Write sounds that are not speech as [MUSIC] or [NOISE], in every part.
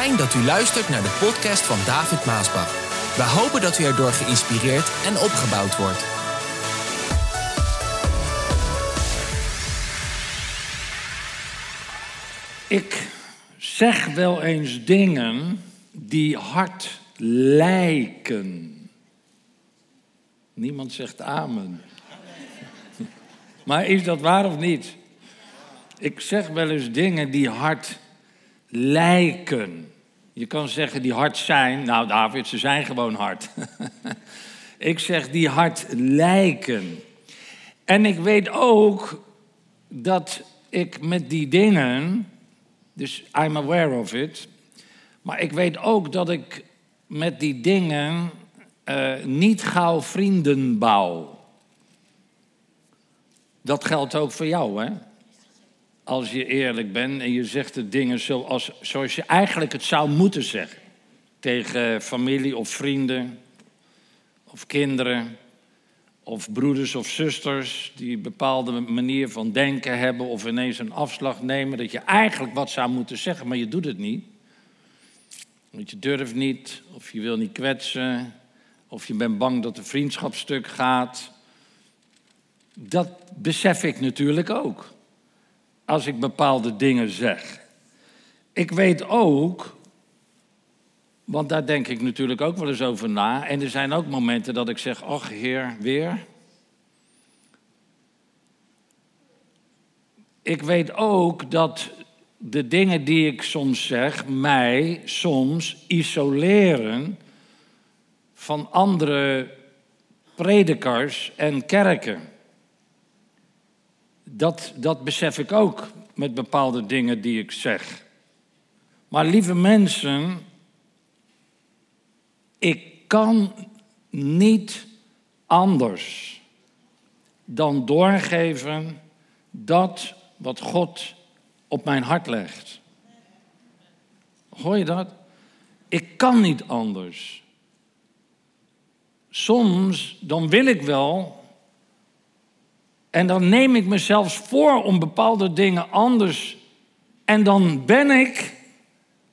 Fijn dat u luistert naar de podcast van David Maasbach. We hopen dat u erdoor geïnspireerd en opgebouwd wordt. Ik zeg wel eens dingen die hard lijken. Niemand zegt amen. Maar is dat waar of niet? Ik zeg wel eens dingen die hard lijken. Je kan zeggen die hard zijn. Nou, David, ze zijn gewoon hard. [LAUGHS] ik zeg die hard lijken. En ik weet ook dat ik met die dingen, dus I'm aware of it, maar ik weet ook dat ik met die dingen uh, niet gauw vrienden bouw. Dat geldt ook voor jou, hè? Als je eerlijk bent en je zegt de dingen zoals, zoals je eigenlijk het zou moeten zeggen. Tegen familie of vrienden of kinderen of broeders of zusters die een bepaalde manier van denken hebben of ineens een afslag nemen. Dat je eigenlijk wat zou moeten zeggen, maar je doet het niet. Want je durft niet of je wil niet kwetsen of je bent bang dat de vriendschap stuk gaat. Dat besef ik natuurlijk ook. Als ik bepaalde dingen zeg. Ik weet ook, want daar denk ik natuurlijk ook wel eens over na. En er zijn ook momenten dat ik zeg: Ach, Heer, weer. Ik weet ook dat de dingen die ik soms zeg mij soms isoleren van andere predikers en kerken. Dat, dat besef ik ook met bepaalde dingen die ik zeg. Maar lieve mensen, ik kan niet anders dan doorgeven dat wat God op mijn hart legt. Hoor je dat? Ik kan niet anders soms dan wil ik wel. En dan neem ik mezelf voor om bepaalde dingen anders. En dan ben ik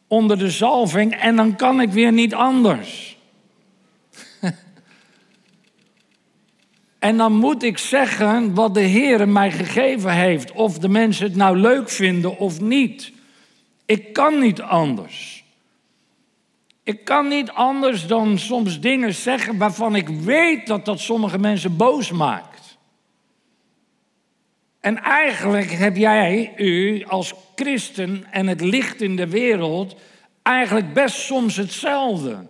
onder de zalving en dan kan ik weer niet anders. [LAUGHS] en dan moet ik zeggen wat de Heer mij gegeven heeft. Of de mensen het nou leuk vinden of niet. Ik kan niet anders. Ik kan niet anders dan soms dingen zeggen waarvan ik weet dat dat sommige mensen boos maakt. En eigenlijk heb jij, u als christen en het licht in de wereld, eigenlijk best soms hetzelfde.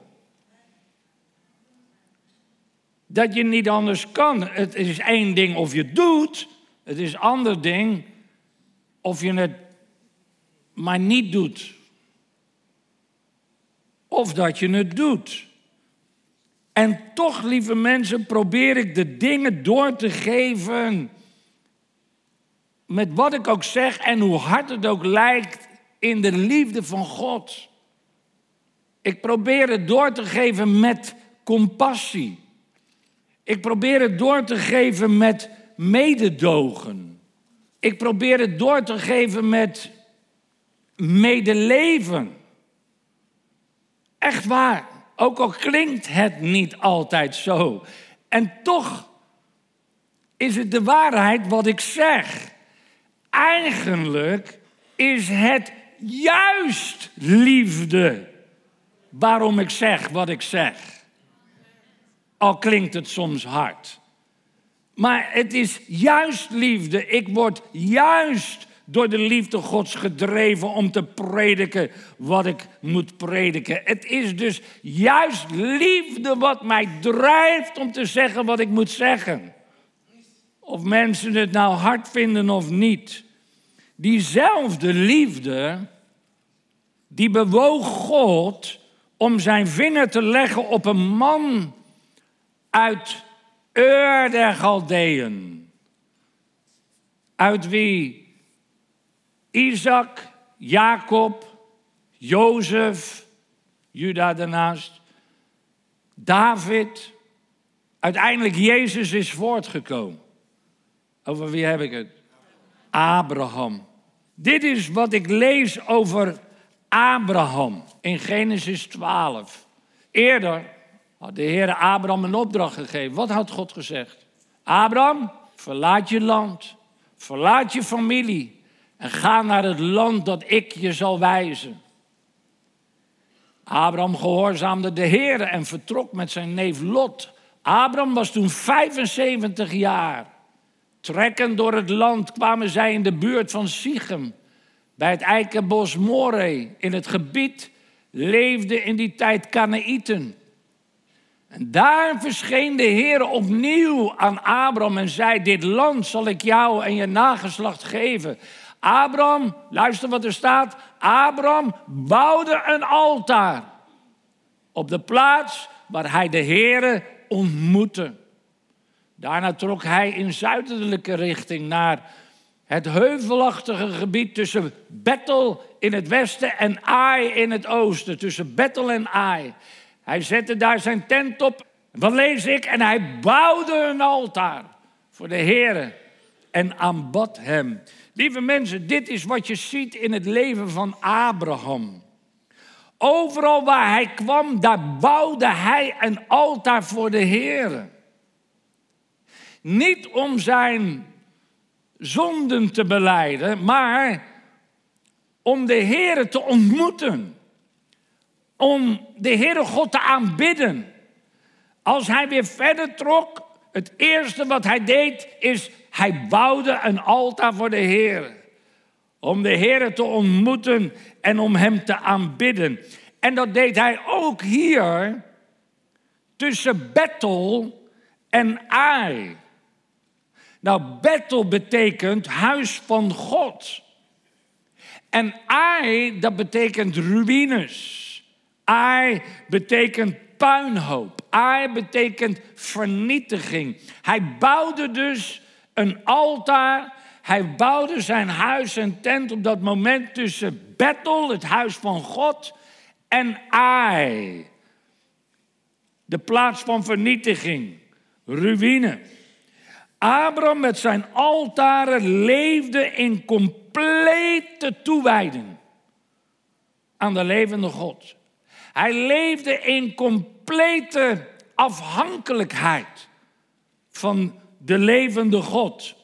Dat je niet anders kan. Het is één ding of je doet, het is een ander ding of je het maar niet doet of dat je het doet. En toch, lieve mensen, probeer ik de dingen door te geven. Met wat ik ook zeg en hoe hard het ook lijkt in de liefde van God. Ik probeer het door te geven met compassie. Ik probeer het door te geven met mededogen. Ik probeer het door te geven met medeleven. Echt waar. Ook al klinkt het niet altijd zo. En toch is het de waarheid wat ik zeg. Eigenlijk is het juist liefde waarom ik zeg wat ik zeg. Al klinkt het soms hard. Maar het is juist liefde. Ik word juist door de liefde Gods gedreven om te prediken wat ik moet prediken. Het is dus juist liefde wat mij drijft om te zeggen wat ik moet zeggen. Of mensen het nou hard vinden of niet. Diezelfde liefde, die bewoog God om zijn vinger te leggen op een man uit Ur der Galdeën. Uit wie Isaac, Jacob, Jozef, Juda daarnaast, David, uiteindelijk Jezus is voortgekomen. Over wie heb ik het? Abraham. Dit is wat ik lees over Abraham in Genesis 12. Eerder had de Heer Abraham een opdracht gegeven. Wat had God gezegd? Abraham, verlaat je land, verlaat je familie en ga naar het land dat ik je zal wijzen. Abraham gehoorzaamde de Heer en vertrok met zijn neef Lot. Abraham was toen 75 jaar. Trekkend door het land kwamen zij in de buurt van Sichem, bij het eikenbos Moreh. In het gebied leefden in die tijd Kanaïten. En daar verscheen de Heer opnieuw aan Abraham en zei: Dit land zal ik jou en je nageslacht geven. Abraham, luister wat er staat. Abraham bouwde een altaar op de plaats waar hij de Heere ontmoette. Daarna trok hij in zuidelijke richting naar het heuvelachtige gebied tussen Bethel in het westen en Ai in het oosten. Tussen Bethel en Ai. Hij zette daar zijn tent op. Wat lees ik? En hij bouwde een altaar voor de Heere en aanbad hem. Lieve mensen, dit is wat je ziet in het leven van Abraham. Overal waar hij kwam, daar bouwde hij een altaar voor de Heer. Niet om zijn zonden te beleiden, maar om de Heer te ontmoeten. Om de Heere God te aanbidden. Als hij weer verder trok, het eerste wat hij deed is, hij bouwde een altaar voor de Heer. Om de Heer te ontmoeten en om hem te aanbidden. En dat deed hij ook hier tussen Bethel en Ai. Nou, Bethel betekent huis van God. En Ai, dat betekent ruïnes. Ai betekent puinhoop. Ai betekent vernietiging. Hij bouwde dus een altaar. Hij bouwde zijn huis en tent op dat moment tussen Bethel, het huis van God, en Ai. De plaats van vernietiging, ruïne. Abraham met zijn altaren leefde in complete toewijding aan de levende God. Hij leefde in complete afhankelijkheid van de levende God.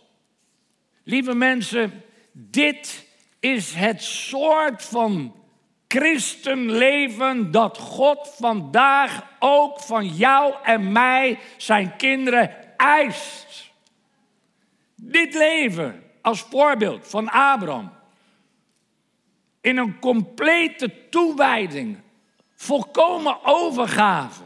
Lieve mensen, dit is het soort van christenleven dat God vandaag ook van jou en mij, zijn kinderen, eist. Dit leven als voorbeeld van Abraham. In een complete toewijding, volkomen overgave,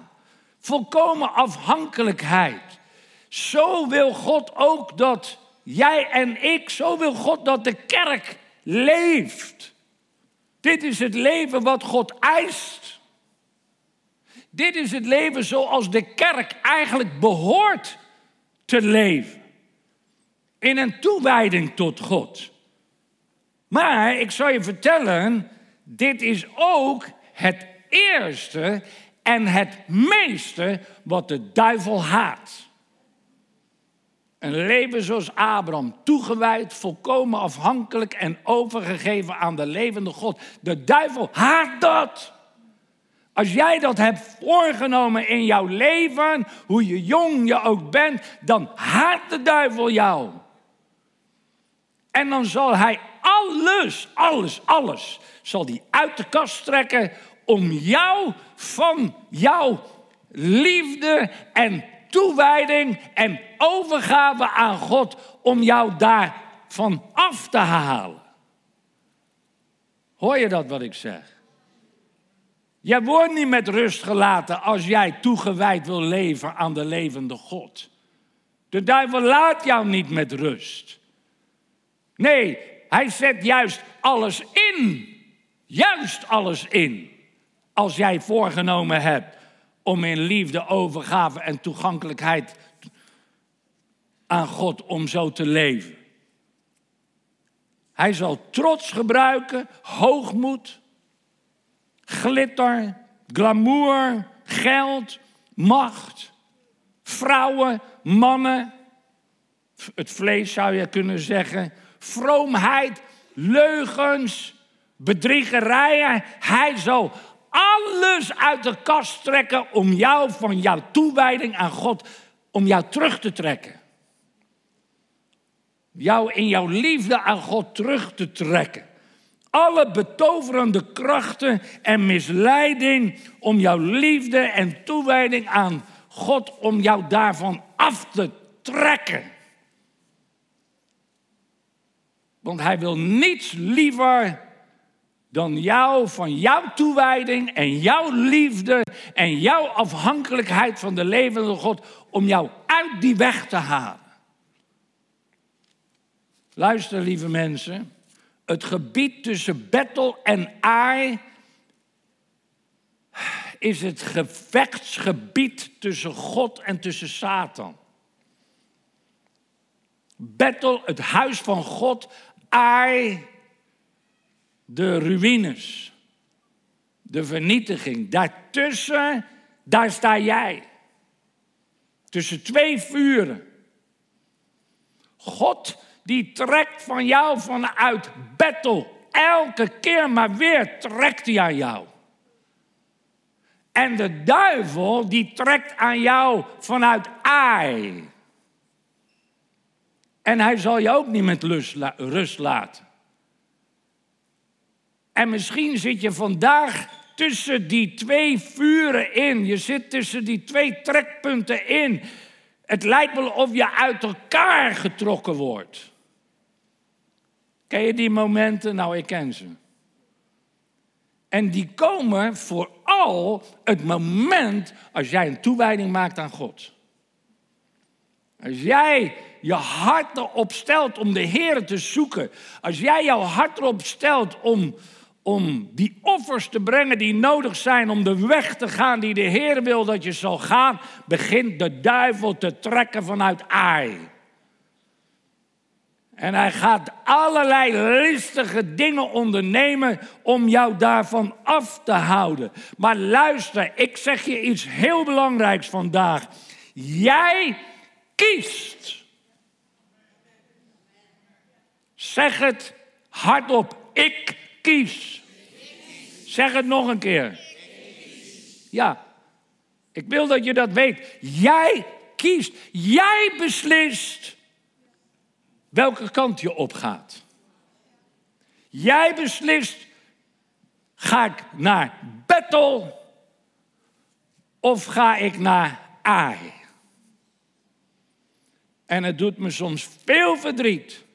volkomen afhankelijkheid. Zo wil God ook dat jij en ik, zo wil God dat de kerk leeft. Dit is het leven wat God eist. Dit is het leven zoals de kerk eigenlijk behoort te leven. In een toewijding tot God. Maar ik zal je vertellen, dit is ook het eerste en het meeste wat de duivel haat. Een leven zoals Abraham, toegewijd, volkomen afhankelijk en overgegeven aan de levende God. De duivel haat dat. Als jij dat hebt voorgenomen in jouw leven, hoe je jong je ook bent, dan haat de duivel jou. En dan zal hij alles, alles, alles, zal hij uit de kast trekken om jou van jouw liefde en toewijding en overgave aan God om jou daarvan af te halen. Hoor je dat wat ik zeg? Jij wordt niet met rust gelaten als jij toegewijd wil leven aan de levende God. De duivel laat jou niet met rust. Nee, hij zet juist alles in. Juist alles in. Als jij voorgenomen hebt om in liefde, overgave en toegankelijkheid aan God om zo te leven. Hij zal trots gebruiken, hoogmoed, glitter, glamour, geld, macht, vrouwen, mannen, het vlees zou je kunnen zeggen, vroomheid, leugens, bedriegerijen. Hij zal alles uit de kast trekken om jou van jouw toewijding aan God, om jou terug te trekken. Jou in jouw liefde aan God terug te trekken. Alle betoverende krachten en misleiding om jouw liefde en toewijding aan God, om jou daarvan af te trekken. Want hij wil niets liever dan jou van jouw toewijding en jouw liefde en jouw afhankelijkheid van de levende God om jou uit die weg te halen. Luister, lieve mensen. Het gebied tussen Bethel en Ai is het gevechtsgebied tussen God en tussen Satan. Bethel, het huis van God, Ai, de ruïnes, de vernietiging. Daartussen, daar sta jij. Tussen twee vuren. God die trekt van jou vanuit Bethel. Elke keer maar weer trekt hij aan jou. En de duivel die trekt aan jou vanuit Ai. En hij zal je ook niet met rust laten. En misschien zit je vandaag tussen die twee vuren in. Je zit tussen die twee trekpunten in. Het lijkt wel of je uit elkaar getrokken wordt. Ken je die momenten? Nou, ik ken ze. En die komen vooral het moment als jij een toewijding maakt aan God. Als jij je hart erop stelt om de Heer te zoeken. Als jij jouw hart erop stelt om, om die offers te brengen die nodig zijn om de weg te gaan die de Heer wil dat je zal gaan, begint de duivel te trekken vanuit Ai. En hij gaat allerlei listige dingen ondernemen om jou daarvan af te houden. Maar luister, ik zeg je iets heel belangrijks vandaag. Jij kiest. Zeg het hardop. Ik kies. Zeg het nog een keer. Ja, ik wil dat je dat weet. Jij kiest. Jij beslist welke kant je op gaat. Jij beslist, ga ik naar Bethel of ga ik naar Ai? En het doet me soms veel verdriet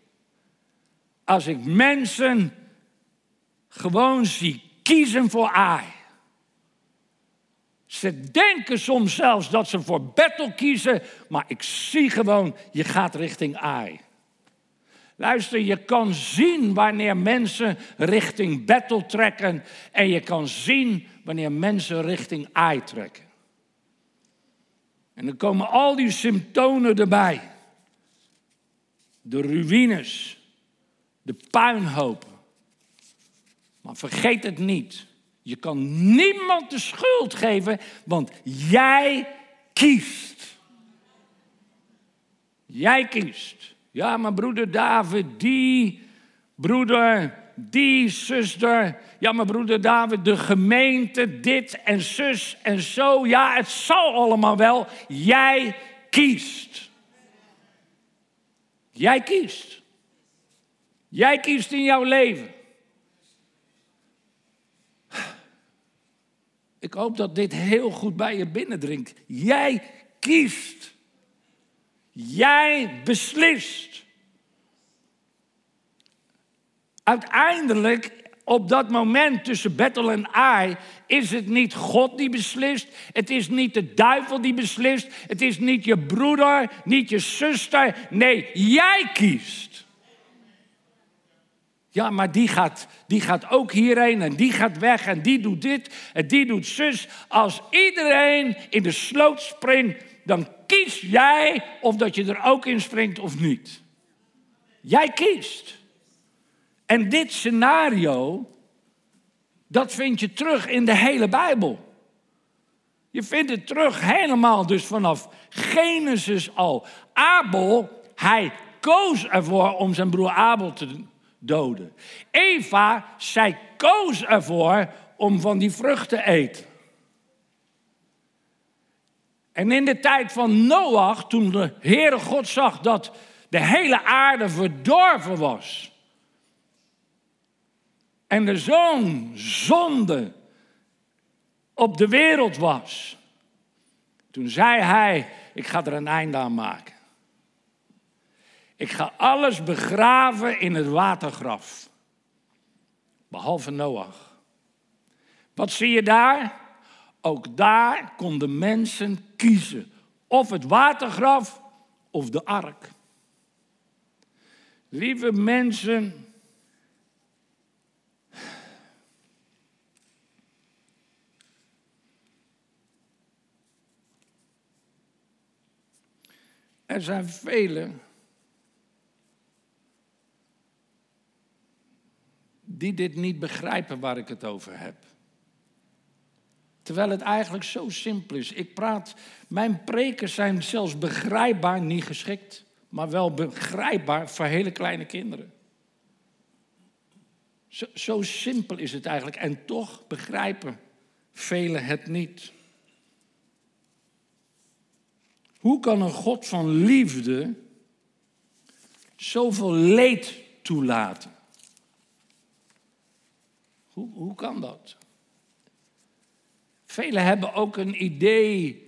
als ik mensen gewoon zie kiezen voor Ai. Ze denken soms zelfs dat ze voor Bethel kiezen, maar ik zie gewoon, je gaat richting Ai. Luister, je kan zien wanneer mensen richting Bethel trekken en je kan zien wanneer mensen richting Ai trekken. En dan komen al die symptomen erbij. De ruïnes, de puinhopen. Maar vergeet het niet. Je kan niemand de schuld geven, want jij kiest. Jij kiest. Ja, maar broeder David, die broeder, die zuster. Ja, maar broeder David, de gemeente, dit en zus en zo. Ja, het zal allemaal wel. Jij kiest. Jij kiest. Jij kiest in jouw leven. Ik hoop dat dit heel goed bij je binnendringt. Jij kiest. Jij beslist. Uiteindelijk, op dat moment tussen Bethel en Ai, is het niet God die beslist. Het is niet de duivel die beslist. Het is niet je broeder, niet je zuster. Nee, jij kiest. Ja, maar die gaat, die gaat ook hierheen en die gaat weg en die doet dit en die doet zus. Als iedereen in de sloot springt, dan kies jij of dat je er ook in springt of niet. Jij kiest. En dit scenario, dat vind je terug in de hele Bijbel. Je vindt het terug helemaal dus vanaf Genesis al. Abel, hij koos ervoor om zijn broer Abel te, doden. Eva, zij koos ervoor om van die vrucht te eten. En in de tijd van Noach, toen de Heere God zag dat de hele aarde verdorven was. En de zoon zonde op de wereld was. Toen zei hij, ik ga er een einde aan maken. Ik ga alles begraven in het watergraf. Behalve Noach. Wat zie je daar? Ook daar konden mensen kiezen. Of het watergraf of de ark. Lieve mensen. Er zijn velen die dit niet begrijpen waar ik het over heb. Terwijl het eigenlijk zo simpel is. Ik praat, mijn preken zijn zelfs begrijpbaar niet geschikt, maar wel begrijpbaar voor hele kleine kinderen. Zo, zo simpel is het eigenlijk en toch begrijpen velen het niet. Hoe kan een God van liefde zoveel leed toelaten? Hoe, hoe kan dat? Velen hebben ook een idee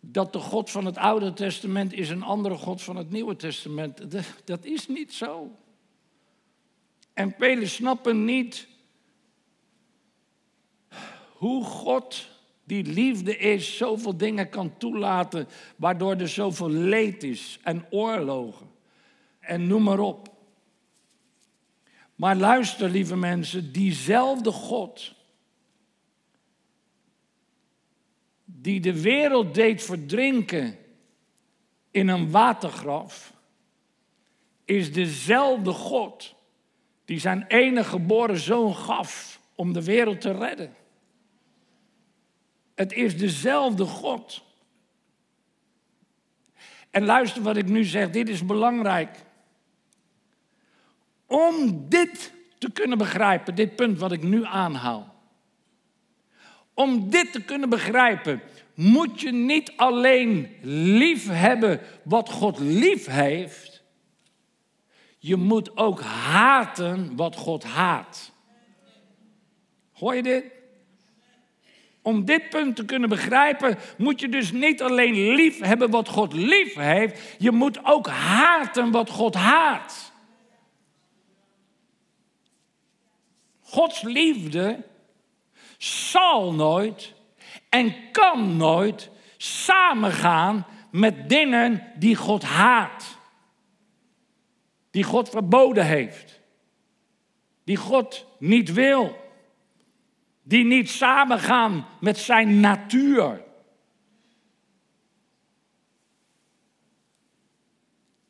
dat de God van het Oude Testament is een andere God van het Nieuwe Testament. Dat is niet zo. En velen snappen niet hoe God die liefde is, zoveel dingen kan toelaten, waardoor er zoveel leed is en oorlogen en noem maar op. Maar luister, lieve mensen, diezelfde God die de wereld deed verdrinken in een watergraf, is dezelfde God die zijn enige geboren zoon gaf om de wereld te redden. Het is dezelfde God. En luister wat ik nu zeg, dit is belangrijk. Om dit te kunnen begrijpen, dit punt wat ik nu aanhaal. Om dit te kunnen begrijpen, moet je niet alleen lief hebben wat God lief heeft. Je moet ook haten wat God haat. Hoor je dit? Om dit punt te kunnen begrijpen, moet je dus niet alleen lief hebben wat God lief heeft, je moet ook haten wat God haat. Gods liefde zal nooit en kan nooit samengaan met dingen die God haat. Die God verboden heeft. Die God niet wil. Die niet samengaan met zijn natuur.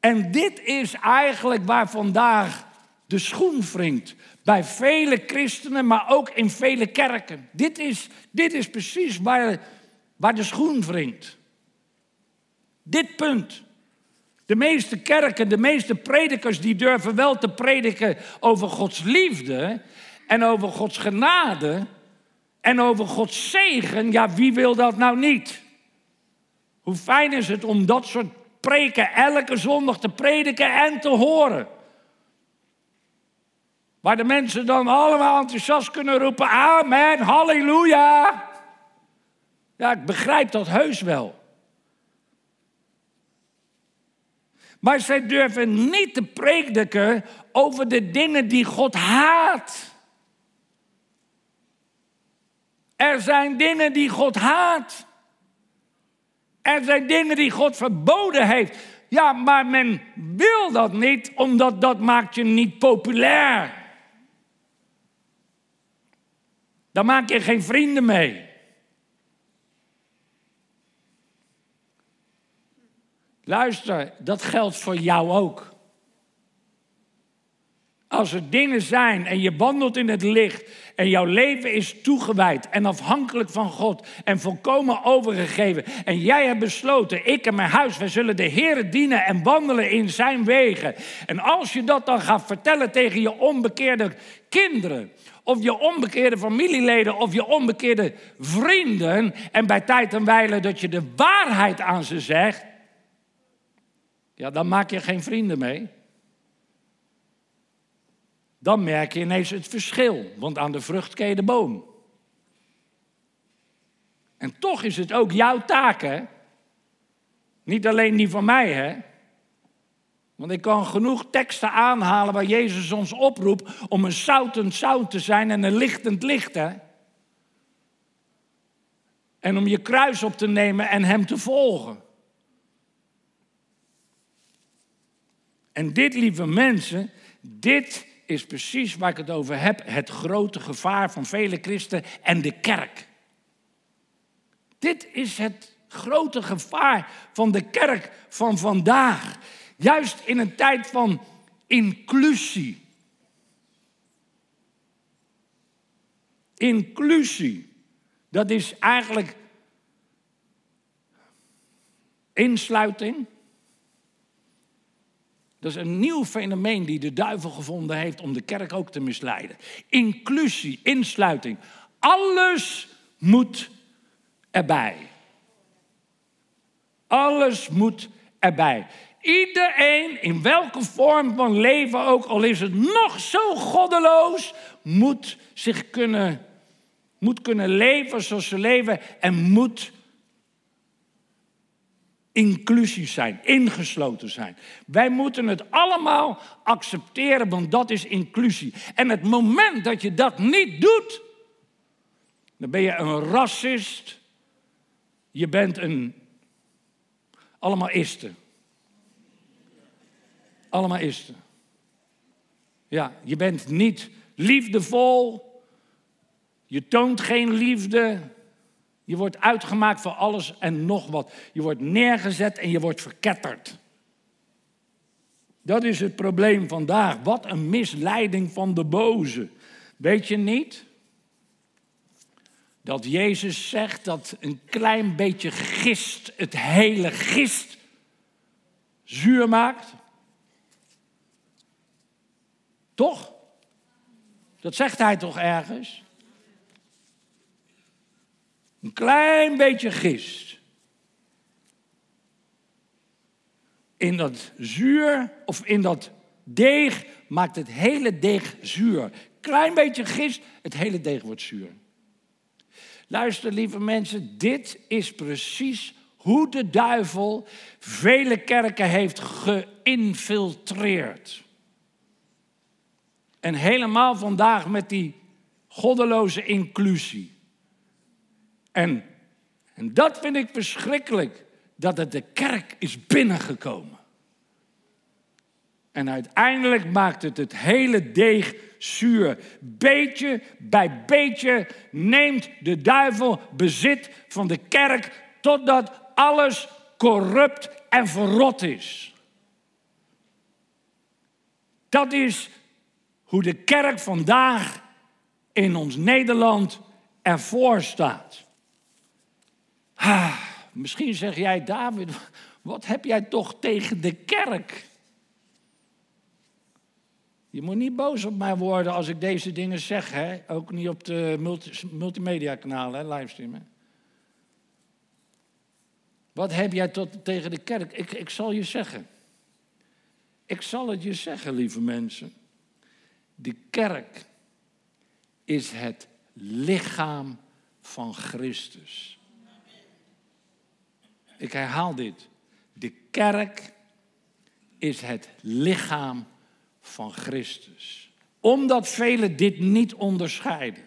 En dit is eigenlijk waar vandaag de schoen wringt. Bij vele christenen, maar ook in vele kerken. Dit is, dit is precies waar, waar de schoen wringt. Dit punt. De meeste kerken, de meeste predikers, die durven wel te prediken over Gods liefde en over Gods genade en over Gods zegen. Ja, wie wil dat nou niet? Hoe fijn is het om dat soort preken elke zondag te prediken en te horen. Waar de mensen dan allemaal enthousiast kunnen roepen: Amen, halleluja. Ja, ik begrijp dat heus wel. Maar zij durven niet te prediken over de dingen die God haat. Er zijn dingen die God haat. Er zijn dingen die God verboden heeft. Ja, maar men wil dat niet, omdat dat maakt je niet populair. Dan maak je geen vrienden mee. Luister, dat geldt voor jou ook. als er dingen zijn en je wandelt in het licht en jouw leven is toegewijd en afhankelijk van God en volkomen overgegeven en jij hebt besloten, ik en mijn huis, wij zullen de Heer dienen en wandelen in zijn wegen. En als je dat dan gaat vertellen tegen je onbekeerde kinderen of je onbekeerde familieleden of je onbekeerde vrienden en bij tijd en wijle dat je de waarheid aan ze zegt, ja, dan maak je geen vrienden mee dan merk je ineens het verschil. Want aan de vrucht ken je de boom. En toch is het ook jouw taak, hè? Niet alleen die van mij, hè? Want ik kan genoeg teksten aanhalen waar Jezus ons oproept om een zoutend zout te zijn en een lichtend licht, hè? En om je kruis op te nemen en Hem te volgen. En dit, lieve mensen, dit is precies waar ik het over heb. Het grote gevaar van vele christen en de kerk. Dit is het grote gevaar van de kerk van vandaag. Juist in een tijd van inclusie. Inclusie. Dat is eigenlijk insluiting. Dat is een nieuw fenomeen die de duivel gevonden heeft om de kerk ook te misleiden. Inclusie, insluiting. Alles moet erbij. Alles moet erbij. Iedereen, in welke vorm van leven ook, al is het nog zo goddeloos, moet zich kunnen, moet kunnen leven zoals ze leven en moet inclusief zijn, ingesloten zijn. Wij moeten het allemaal accepteren, want dat is inclusie. En het moment dat je dat niet doet, dan ben je een racist. Je bent een. Allemaal isten. Allemaal isten. Ja, je bent niet liefdevol. Je toont geen liefde. Je wordt uitgemaakt voor alles en nog wat. Je wordt neergezet en je wordt verketterd. Dat is het probleem vandaag. Wat een misleiding van de boze. Weet je niet dat Jezus zegt dat een klein beetje gist het hele gist zuur maakt? Toch? Dat zegt hij toch ergens? Een klein beetje gist. In dat zuur of in dat deeg maakt het hele deeg zuur. Klein beetje gist, het hele deeg wordt zuur. Luister, lieve mensen, dit is precies hoe de duivel vele kerken heeft geïnfiltreerd. En helemaal vandaag met die goddeloze inclusie. En, en dat vind ik verschrikkelijk, dat het de kerk is binnengekomen. En uiteindelijk maakt het het hele deeg zuur. Beetje bij beetje neemt de duivel bezit van de kerk totdat alles corrupt en verrot is. Dat is hoe de kerk vandaag in ons Nederland ervoor staat. Misschien zeg jij, David, wat heb jij toch tegen de kerk? Je moet niet boos op mij worden als ik deze dingen zeg, hè? ook niet op de multi multimedia kanalen, livestreamen. Wat heb jij tot, tegen de kerk? Ik, ik zal je zeggen. Ik zal het je zeggen, lieve mensen. De kerk is het lichaam van Christus. Ik herhaal dit. De kerk is het lichaam van Christus. Omdat velen dit niet onderscheiden.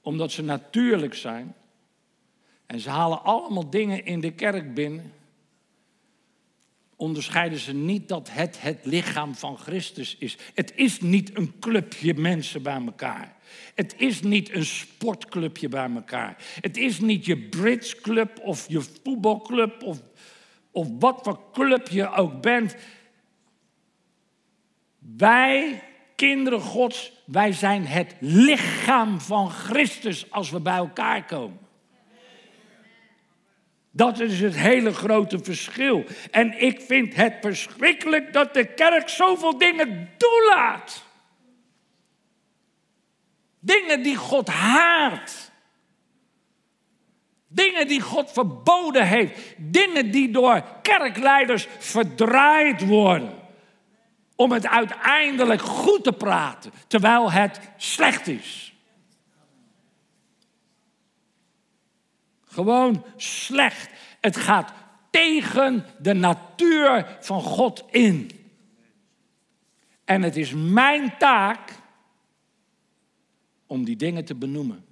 Omdat ze natuurlijk zijn. En ze halen allemaal dingen in de kerk binnen onderscheiden ze niet dat het het lichaam van Christus is. Het is niet een clubje mensen bij elkaar. Het is niet een sportclubje bij elkaar. Het is niet je bridge club of je voetbalclub of, of wat voor club je ook bent. Wij, kinderen Gods, wij zijn het lichaam van Christus als we bij elkaar komen. Dat is het hele grote verschil. En ik vind het verschrikkelijk dat de kerk zoveel dingen toelaat. Dingen die God haat. Dingen die God verboden heeft. Dingen die door kerkleiders verdraaid worden. Om het uiteindelijk goed te praten, terwijl het slecht is. Gewoon slecht. Het gaat tegen de natuur van God in. En het is mijn taak om die dingen te benoemen.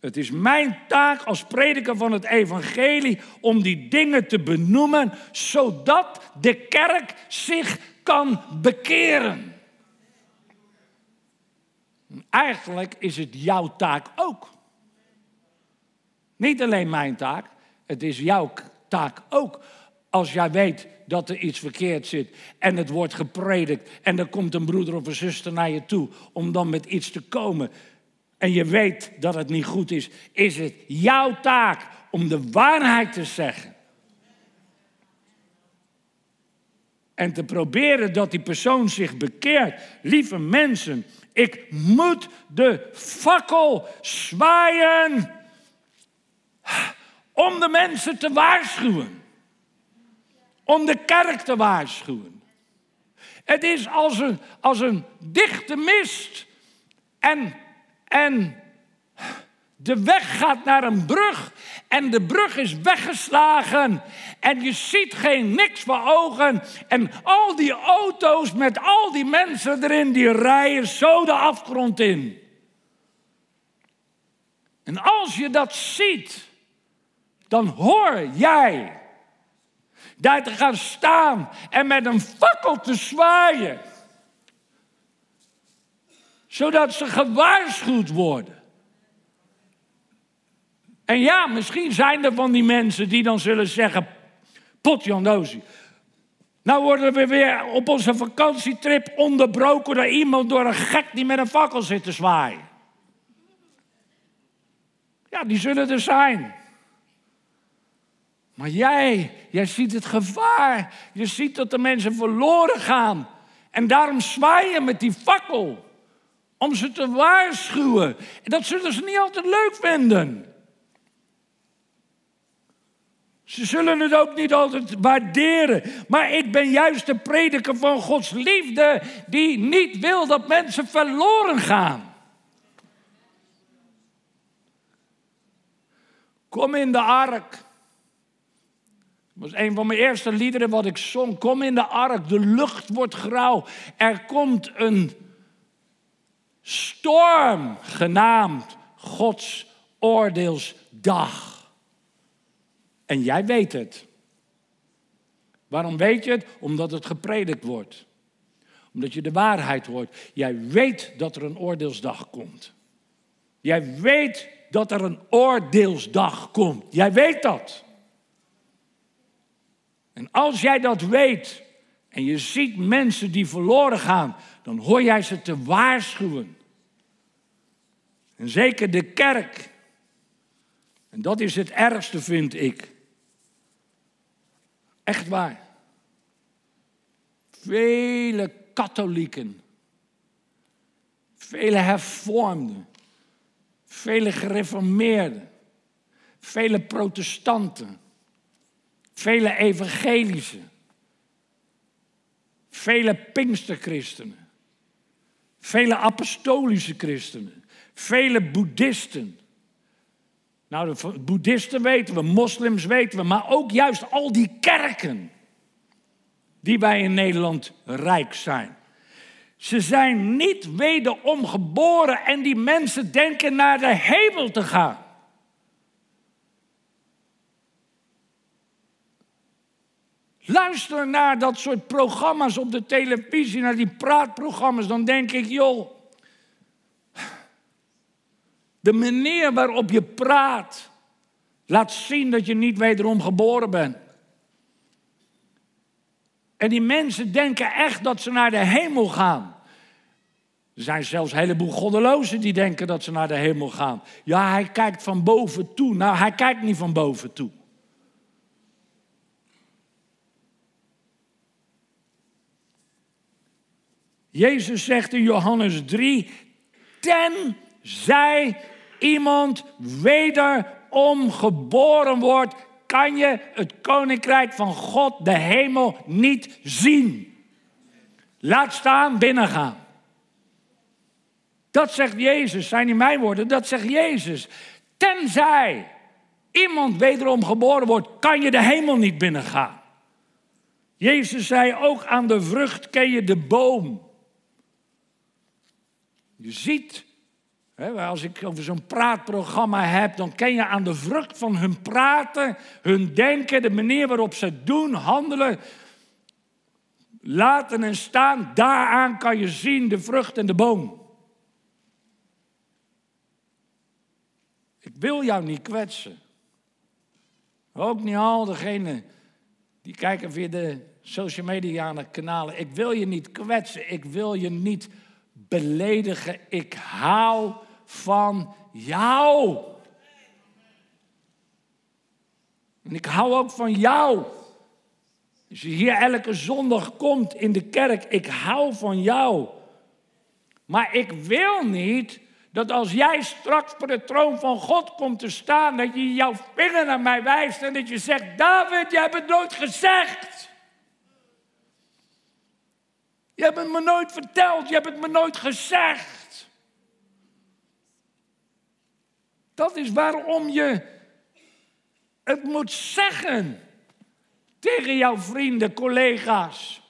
Het is mijn taak als prediker van het evangelie om die dingen te benoemen, zodat de kerk zich kan bekeren. Eigenlijk is het jouw taak ook. Niet alleen mijn taak, het is jouw taak ook. Als jij weet dat er iets verkeerd zit en het wordt gepredikt en er komt een broeder of een zuster naar je toe om dan met iets te komen en je weet dat het niet goed is, is het jouw taak om de waarheid te zeggen. En te proberen dat die persoon zich bekeert. Lieve mensen, ik moet de fakkel zwaaien om de mensen te waarschuwen. Om de kerk te waarschuwen. Het is als een, als een dichte mist. En, en de weg gaat naar een brug en de brug is weggeslagen en je ziet geen niks voor ogen en al die auto's met al die mensen erin die rijden zo de afgrond in. En als je dat ziet, dan hoor jij daar te gaan staan en met een fakkel te zwaaien. Zodat ze gewaarschuwd worden. En ja, misschien zijn er van die mensen die dan zullen zeggen: Potjandozie. Nou worden we weer op onze vakantietrip onderbroken door iemand, door een gek die met een fakkel zit te zwaaien. Ja, die zullen er zijn. Maar jij, jij ziet het gevaar. Je ziet dat de mensen verloren gaan. En daarom zwaai je met die fakkel. Om ze te waarschuwen. En dat zullen ze niet altijd leuk vinden. Ze zullen het ook niet altijd waarderen. Maar ik ben juist de prediker van Gods liefde. Die niet wil dat mensen verloren gaan. Kom in de ark. Was een van mijn eerste liederen wat ik zong. Kom in de ark, de lucht wordt grauw. Er komt een storm genaamd Gods oordeelsdag. En jij weet het. Waarom weet je het? Omdat het gepredikt wordt. Omdat je de waarheid hoort. Jij weet dat er een oordeelsdag komt. Jij weet dat er een oordeelsdag komt. Jij weet dat. En als jij dat weet en je ziet mensen die verloren gaan, dan hoor jij ze te waarschuwen. En zeker de kerk. En dat is het ergste, vind ik. Echt waar. Vele katholieken, vele hervormden, vele gereformeerden, vele protestanten, vele evangelische, vele pinksterchristenen, vele apostolische christenen, vele boeddhisten. Nou, de boeddhisten weten we, moslims weten we, maar ook juist al die kerken die wij in Nederland rijk zijn. Ze zijn niet wederom geboren en die mensen denken naar de hemel te gaan. Luister naar dat soort programma's op de televisie, naar die praatprogramma's, dan denk ik, joh, de manier waarop je praat laat zien dat je niet wederom geboren bent. En die mensen denken echt dat ze naar de hemel gaan. Er zijn zelfs een heleboel goddelozen die denken dat ze naar de hemel gaan. Ja, hij kijkt van boven toe. Nou, hij kijkt niet van boven toe. Jezus zegt in Johannes 3, tenzij iemand wederom geboren wordt, kan je het koninkrijk van God, de hemel, niet zien. Laat staan binnengaan. Dat zegt Jezus, zijn niet mijn woorden, dat zegt Jezus. Tenzij iemand wederom geboren wordt, kan je de hemel niet binnengaan. Jezus zei ook aan de vrucht ken je de boom. Je ziet, als ik over zo'n praatprogramma heb, dan ken je aan de vrucht van hun praten, hun denken, de manier waarop ze doen, handelen, laten en staan. Daaraan kan je zien de vrucht en de boom. Ik wil jou niet kwetsen. Ook niet al degenen die kijken via de social media kanalen. Ik wil je niet kwetsen. Ik wil je niet beledigen. Ik hou van jou. En ik hou ook van jou. Als je hier elke zondag komt in de kerk, ik hou van jou. Maar ik wil niet dat als jij straks voor de troon van God komt te staan, dat je jouw vinger naar mij wijst en dat je zegt, David, jij hebt het nooit gezegd. Je hebt het me nooit verteld, je hebt het me nooit gezegd. Dat is waarom je het moet zeggen tegen jouw vrienden, collega's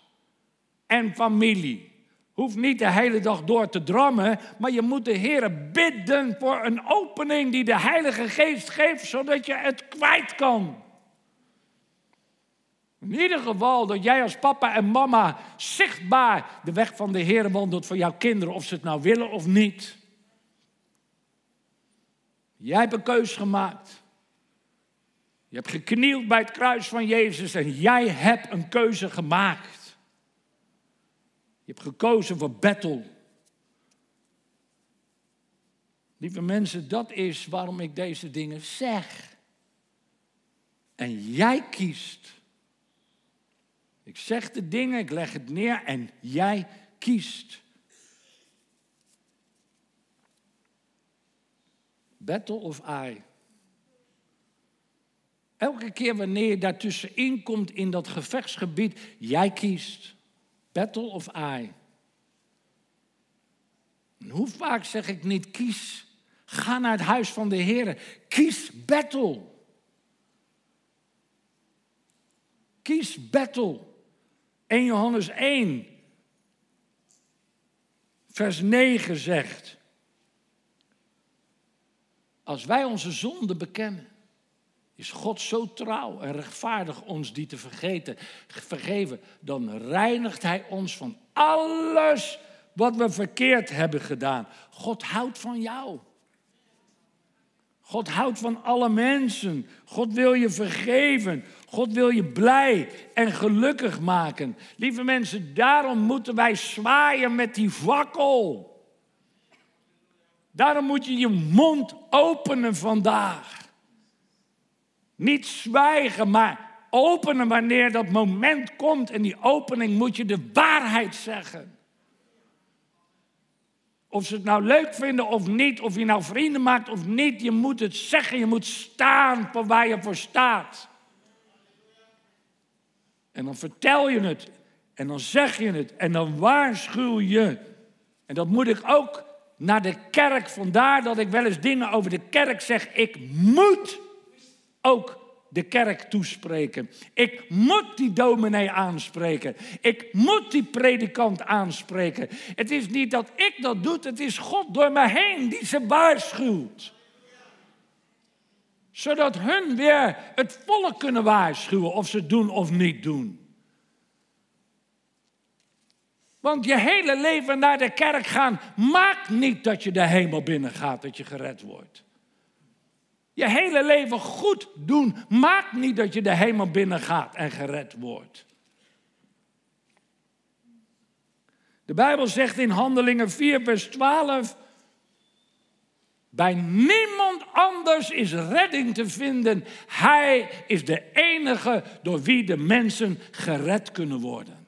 en familie. Hoeft niet de hele dag door te drammen, maar je moet de Heer bidden voor een opening die de Heilige Geest geeft, zodat je het kwijt kan. In ieder geval dat jij als papa en mama zichtbaar de weg van de Heer wandelt voor jouw kinderen, of ze het nou willen of niet. Jij hebt een keus gemaakt. Je hebt geknield bij het kruis van Jezus en jij hebt een keuze gemaakt. Je hebt gekozen voor battle. Lieve mensen, dat is waarom ik deze dingen zeg. En jij kiest ik zeg de dingen, ik leg het neer en jij kiest. Battle of I. Elke keer wanneer je daartussenin komt in dat gevechtsgebied, jij kiest. Battle of I. En hoe vaak zeg ik niet kies, ga naar het huis van de Heer. Kies battle. Kies battle. 1 Johannes 1, vers 9 zegt, als wij onze zonde bekennen, is God zo trouw en rechtvaardig ons die te vergeten, vergeven, dan reinigt Hij ons van alles wat we verkeerd hebben gedaan. God houdt van jou. God houdt van alle mensen. God wil je vergeven. God wil je blij en gelukkig maken. Lieve mensen, daarom moeten wij zwaaien met die wakkel. Daarom moet je je mond openen vandaag. Niet zwijgen, maar openen wanneer dat moment komt. En die opening moet je de waarheid zeggen. Of ze het nou leuk vinden of niet, of je nou vrienden maakt of niet, je moet het zeggen, je moet staan voor waar je voor staat. En dan vertel je het, en dan zeg je het, en dan waarschuw je. En dat moet ik ook naar de kerk, vandaar dat ik wel eens dingen over de kerk zeg. Ik moet ook de kerk toespreken. Ik moet die dominee aanspreken. Ik moet die predikant aanspreken. Het is niet dat ik dat doe, het is God door me heen die ze waarschuwt. Zodat hun weer het volk kunnen waarschuwen of ze doen of niet doen. Want je hele leven naar de kerk gaan maakt niet dat je de hemel binnen gaat, dat je gered wordt. Je hele leven goed doen maakt niet dat je de hemel binnen gaat en gered wordt. De Bijbel zegt in Handelingen 4, vers 12. Bij niemand anders is redding te vinden. Hij is de enige door wie de mensen gered kunnen worden.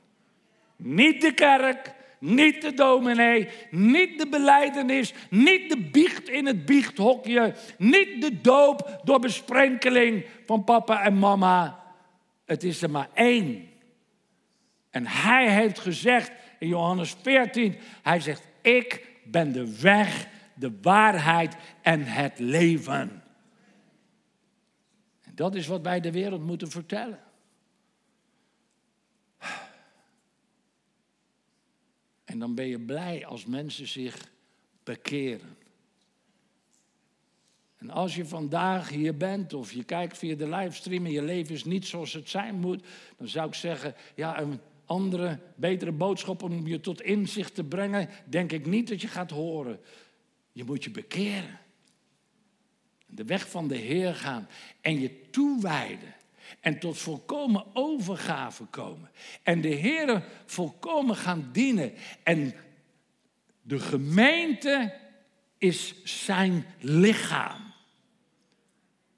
Niet de kerk, niet de dominee, niet de beleidenis, niet de biecht in het biechthokje, niet de doop door besprenkeling van papa en mama. Het is er maar één. En hij heeft gezegd in Johannes 14, hij zegt, ik ben de weg, de waarheid en het leven. En dat is wat wij de wereld moeten vertellen. En dan ben je blij als mensen zich bekeren. En als je vandaag hier bent of je kijkt via de livestream en je leven is niet zoals het zijn moet, dan zou ik zeggen, ja, een andere, betere boodschap om je tot inzicht te brengen, denk ik niet dat je gaat horen. Je moet je bekeren. De weg van de Heer gaan en je toewijden. En tot volkomen overgave komen. En de Heer volkomen gaan dienen. En de gemeente is zijn lichaam.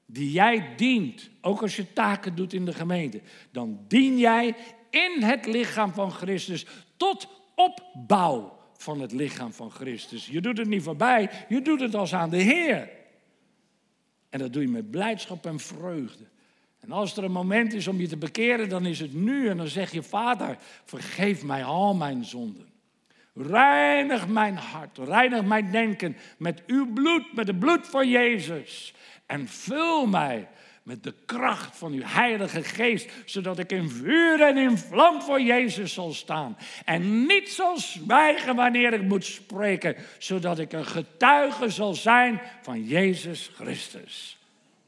Die jij dient, ook als je taken doet in de gemeente. Dan dien jij in het lichaam van Christus tot opbouw van het lichaam van Christus. Je doet het niet voorbij, je doet het als aan de Heer. En dat doe je met blijdschap en vreugde. En als er een moment is om je te bekeren, dan is het nu. En dan zeg je, Vader, vergeef mij al mijn zonden. Reinig mijn hart, reinig mijn denken met uw bloed, met het bloed van Jezus. En vul mij met de kracht van uw Heilige Geest, zodat ik in vuur en in vlam voor Jezus zal staan. En niet zal zwijgen wanneer ik moet spreken, zodat ik een getuige zal zijn van Jezus Christus.